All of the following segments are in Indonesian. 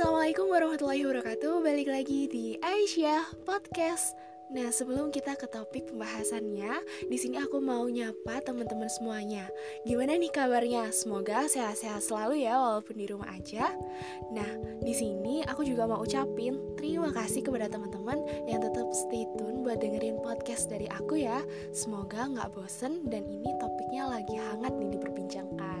Assalamualaikum warahmatullahi wabarakatuh. Balik lagi di Aisyah Podcast. Nah, sebelum kita ke topik pembahasannya, di sini aku mau nyapa teman-teman semuanya. Gimana nih kabarnya? Semoga sehat-sehat selalu ya walaupun di rumah aja. Nah, di sini aku juga mau ucapin terima kasih kepada teman-teman yang tetap stay tune buat dengerin podcast dari aku ya. Semoga nggak bosen dan ini topiknya lagi hangat nih diperbincangkan.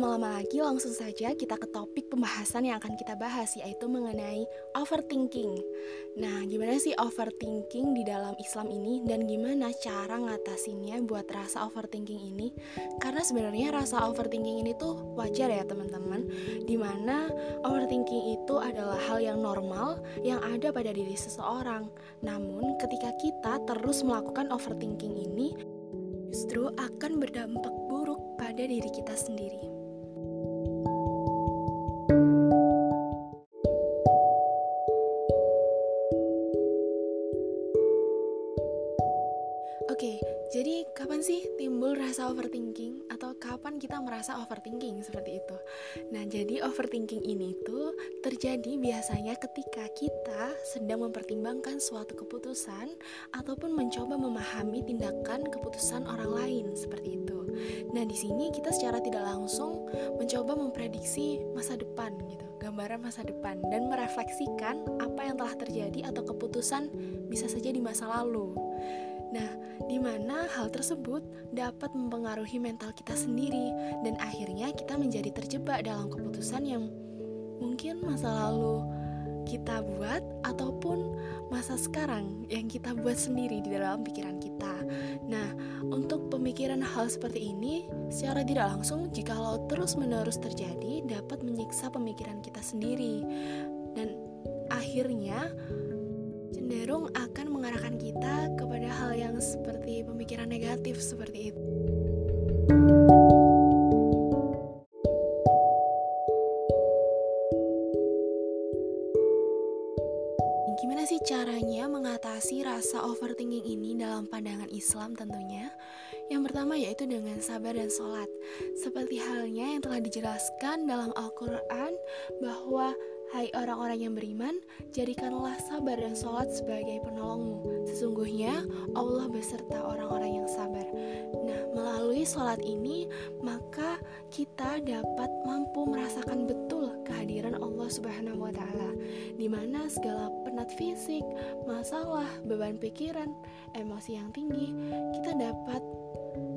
Tanpa berlama-lama lagi langsung saja kita ke topik pembahasan yang akan kita bahas yaitu mengenai overthinking. Nah, gimana sih overthinking di dalam Islam ini dan gimana cara ngatasinnya buat rasa overthinking ini? Karena sebenarnya rasa overthinking ini tuh wajar ya teman-teman. Di mana overthinking itu adalah hal yang normal yang ada pada diri seseorang. Namun ketika kita terus melakukan overthinking ini justru akan berdampak buruk pada diri kita sendiri. Merasa overthinking seperti itu? Nah, jadi overthinking ini tuh terjadi biasanya ketika kita sedang mempertimbangkan suatu keputusan ataupun mencoba memahami tindakan keputusan orang lain seperti itu. Nah, di sini kita secara tidak langsung mencoba memprediksi masa depan gitu, gambaran masa depan dan merefleksikan apa yang telah terjadi atau keputusan bisa saja di masa lalu. Nah, di mana hal tersebut dapat mempengaruhi mental kita sendiri dan akhirnya kita menjadi terjebak dalam keputusan yang mungkin masa lalu kita buat ataupun masa sekarang yang kita buat sendiri di dalam pikiran kita. Nah, untuk pemikiran hal seperti ini secara tidak langsung jikalau terus-menerus terjadi dapat menyiksa pemikiran kita sendiri dan akhirnya cenderung akan mengarahkan negatif seperti itu. Gimana sih caranya mengatasi rasa overthinking ini dalam pandangan Islam tentunya? Yang pertama yaitu dengan sabar dan sholat Seperti halnya yang telah dijelaskan dalam Al-Quran Bahwa Hai orang-orang yang beriman, jadikanlah sabar dan sholat sebagai penolongmu. Sesungguhnya Allah beserta orang-orang yang sabar. Nah, melalui sholat ini, maka kita dapat mampu merasakan betul kehadiran Allah Subhanahu wa Ta'ala, di mana segala penat fisik, masalah, beban pikiran, emosi yang tinggi, kita dapat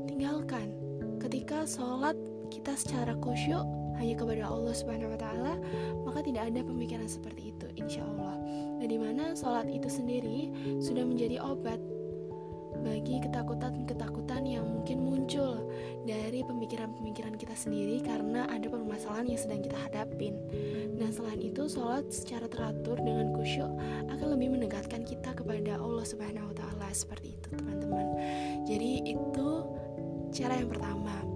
tinggalkan ketika sholat kita secara khusyuk hanya kepada Allah Subhanahu wa taala, maka tidak ada pemikiran seperti itu insya Allah. Nah, di mana sholat itu sendiri sudah menjadi obat bagi ketakutan-ketakutan yang mungkin muncul dari pemikiran-pemikiran kita sendiri karena ada permasalahan yang sedang kita hadapin. Nah, selain itu, sholat secara teratur dengan khusyuk akan lebih mendekatkan kita kepada Allah Subhanahu wa taala seperti itu, teman-teman. Jadi itu cara yang pertama.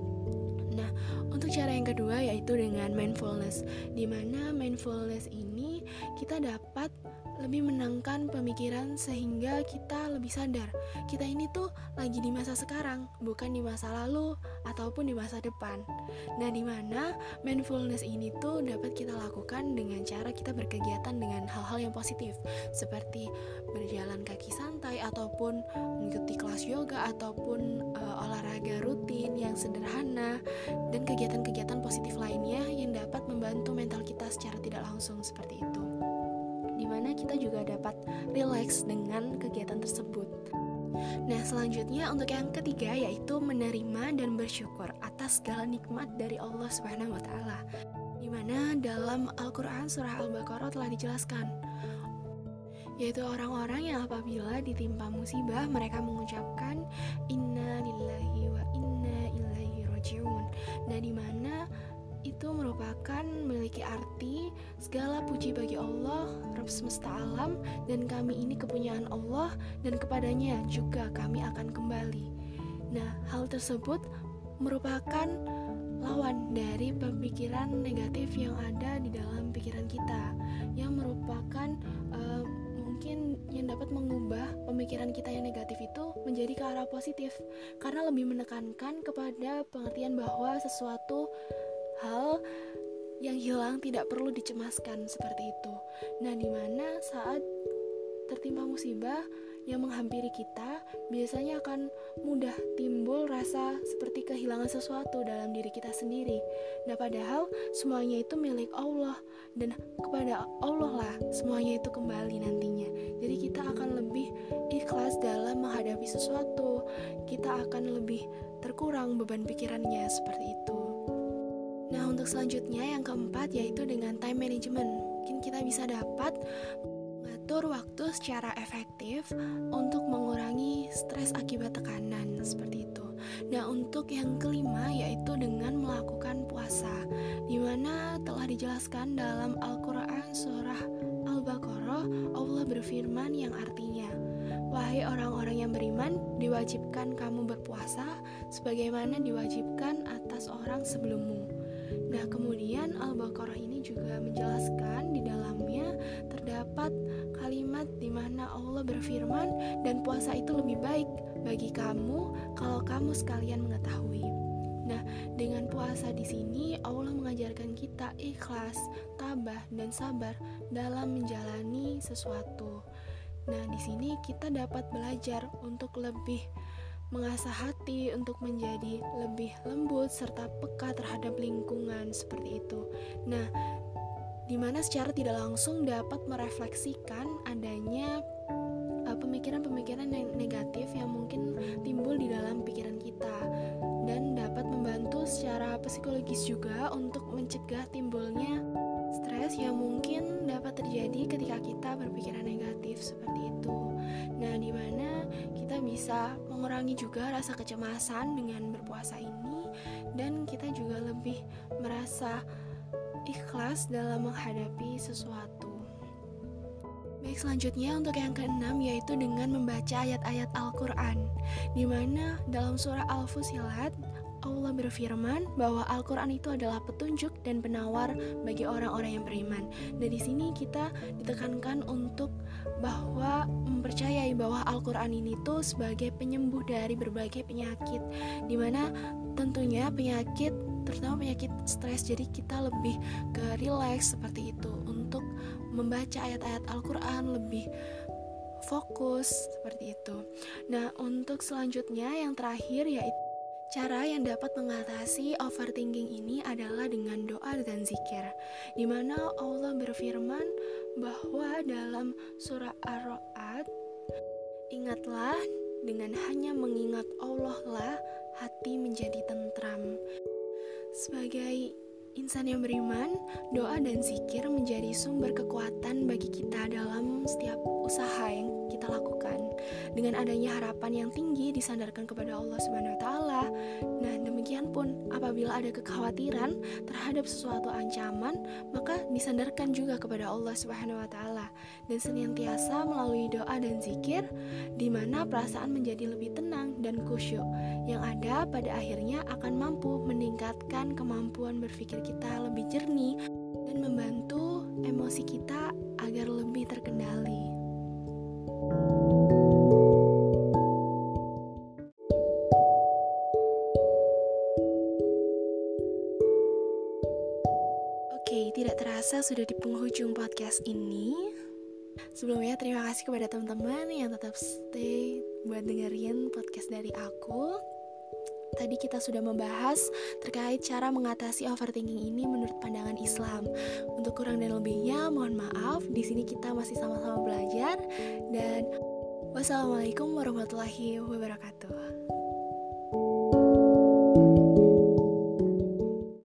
Nah, untuk cara yang kedua yaitu dengan mindfulness, di mana mindfulness ini kita dapat lebih menangkan pemikiran sehingga kita lebih sadar. Kita ini tuh lagi di masa sekarang bukan di masa lalu ataupun di masa depan. Nah di mana mindfulness ini tuh dapat kita lakukan dengan cara kita berkegiatan dengan hal-hal yang positif seperti berjalan kaki santai ataupun mengikuti kelas yoga ataupun uh, olahraga rutin yang sederhana dan kegiatan-kegiatan positif lainnya yang dapat membantu mental kita secara tidak langsung seperti itu di mana kita juga dapat relax dengan kegiatan tersebut. Nah, selanjutnya untuk yang ketiga yaitu menerima dan bersyukur atas segala nikmat dari Allah Subhanahu wa taala. Di mana dalam Al-Qur'an surah Al-Baqarah telah dijelaskan yaitu orang-orang yang apabila ditimpa musibah mereka mengucapkan inna lillahi wa inna ilaihi rajiun. Nah, di mana merupakan memiliki arti segala puji bagi Allah, Rabb semesta alam, dan kami ini kepunyaan Allah, dan kepadanya juga kami akan kembali. Nah, hal tersebut merupakan lawan dari pemikiran negatif yang ada di dalam pikiran kita, yang merupakan uh, mungkin yang dapat mengubah pemikiran kita yang negatif itu menjadi ke arah positif karena lebih menekankan kepada pengertian bahwa sesuatu hal yang hilang tidak perlu dicemaskan seperti itu. Nah, di mana saat tertimpa musibah yang menghampiri kita, biasanya akan mudah timbul rasa seperti kehilangan sesuatu dalam diri kita sendiri. Nah, padahal semuanya itu milik Allah dan kepada Allah lah semuanya itu kembali nantinya. Jadi kita akan lebih ikhlas dalam menghadapi sesuatu. Kita akan lebih terkurang beban pikirannya seperti itu. Nah, untuk selanjutnya yang keempat yaitu dengan time management. Mungkin kita bisa dapat mengatur waktu secara efektif untuk mengurangi stres akibat tekanan seperti itu. Nah, untuk yang kelima yaitu dengan melakukan puasa, di mana telah dijelaskan dalam Al-Qur'an surah Al-Baqarah Allah berfirman yang artinya Wahai orang-orang yang beriman, diwajibkan kamu berpuasa sebagaimana diwajibkan atas orang sebelummu. Nah, kemudian Al-Baqarah ini juga menjelaskan di dalamnya terdapat kalimat di mana Allah berfirman dan puasa itu lebih baik bagi kamu kalau kamu sekalian mengetahui. Nah, dengan puasa di sini Allah mengajarkan kita ikhlas, tabah dan sabar dalam menjalani sesuatu. Nah, di sini kita dapat belajar untuk lebih mengasah hati untuk menjadi lebih lembut serta peka terhadap lingkungan seperti itu. Nah, di mana secara tidak langsung dapat merefleksikan adanya uh, pemikiran-pemikiran yang negatif yang mungkin timbul di dalam pikiran kita dan dapat membantu secara psikologis juga untuk mencegah timbulnya stres yang mungkin dapat terjadi ketika kita berpikiran negatif seperti itu. Nah, bisa mengurangi juga rasa kecemasan dengan berpuasa ini dan kita juga lebih merasa ikhlas dalam menghadapi sesuatu. Baik, selanjutnya untuk yang keenam yaitu dengan membaca ayat-ayat Al-Quran di mana dalam surah Al-Fusilat Allah berfirman bahwa Al-Quran itu adalah petunjuk dan penawar bagi orang-orang yang beriman. Dan di sini kita ditekankan untuk bahwa mempercayai bahwa Al-Quran ini tuh sebagai penyembuh dari berbagai penyakit, di mana tentunya penyakit terutama penyakit stres jadi kita lebih ke relax seperti itu membaca ayat-ayat Al-Quran lebih fokus seperti itu nah untuk selanjutnya yang terakhir yaitu Cara yang dapat mengatasi overthinking ini adalah dengan doa dan zikir, di mana Allah berfirman bahwa dalam surah Ar-Ra'd, ingatlah dengan hanya mengingat Allah lah hati menjadi tentram. Sebagai insan yang beriman, doa dan zikir menjadi sumber kekuatan bagi kita dalam setiap usaha yang kita lakukan. Dengan adanya harapan yang tinggi disandarkan kepada Allah Subhanahu wa taala. Nah, demikian pun apabila ada kekhawatiran terhadap sesuatu ancaman, maka disandarkan juga kepada Allah Subhanahu wa taala dan senantiasa melalui doa dan zikir di mana perasaan menjadi lebih tenang dan khusyuk yang ada pada akhirnya akan mampu meningkatkan kemampuan berpikir kita lebih jernih dan membantu emosi kita agar lebih terkendali. Oke, tidak terasa sudah di penghujung podcast ini. Sebelumnya terima kasih kepada teman-teman yang tetap stay buat dengerin podcast dari aku. Tadi kita sudah membahas terkait cara mengatasi overthinking ini menurut pandangan Islam. Untuk kurang dan lebihnya, mohon maaf. Di sini kita masih sama-sama belajar dan wassalamualaikum warahmatullahi wabarakatuh.